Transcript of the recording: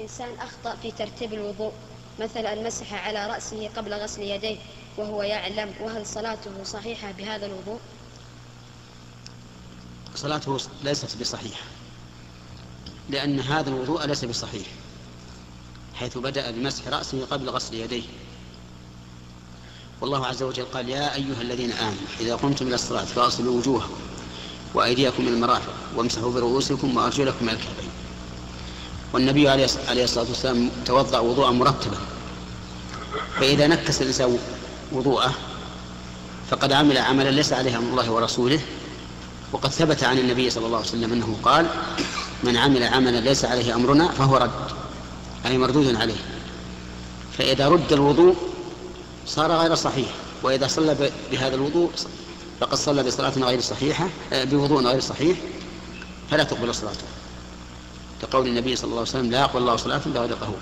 إنسان أخطأ في ترتيب الوضوء مثلا مسح على رأسه قبل غسل يديه وهو يعلم وهل صلاته صحيحة بهذا الوضوء؟ صلاته ليست بصحيحة لأن هذا الوضوء ليس بصحيح حيث بدأ بمسح رأسه قبل غسل يديه. والله عز وجل قال يا أيها الذين آمنوا إذا قمتم إلى الصلاة فأصلوا وجوهكم وأيديكم إلى المرافق وامسحوا برؤوسكم وأرجلكم إلى الكعبين. والنبي عليه الصلاة والسلام توضأ وضوءا مرتبا. فإذا نكس الإنسان وضوءه فقد عمل عملا ليس عليه أمر الله ورسوله وقد ثبت عن النبي صلى الله عليه وسلم أنه قال من عمل عملا ليس عليه أمرنا فهو رد أي مردود عليه. فإذا رد الوضوء صار غير صحيح وإذا صلى بهذا الوضوء فقد صلى بصلاة غير صحيحة آه، بوضوء غير صحيح فلا تقبل صلاته. كقول النبي صلى الله عليه وسلم لا يقبل الله صلاة بغير طهور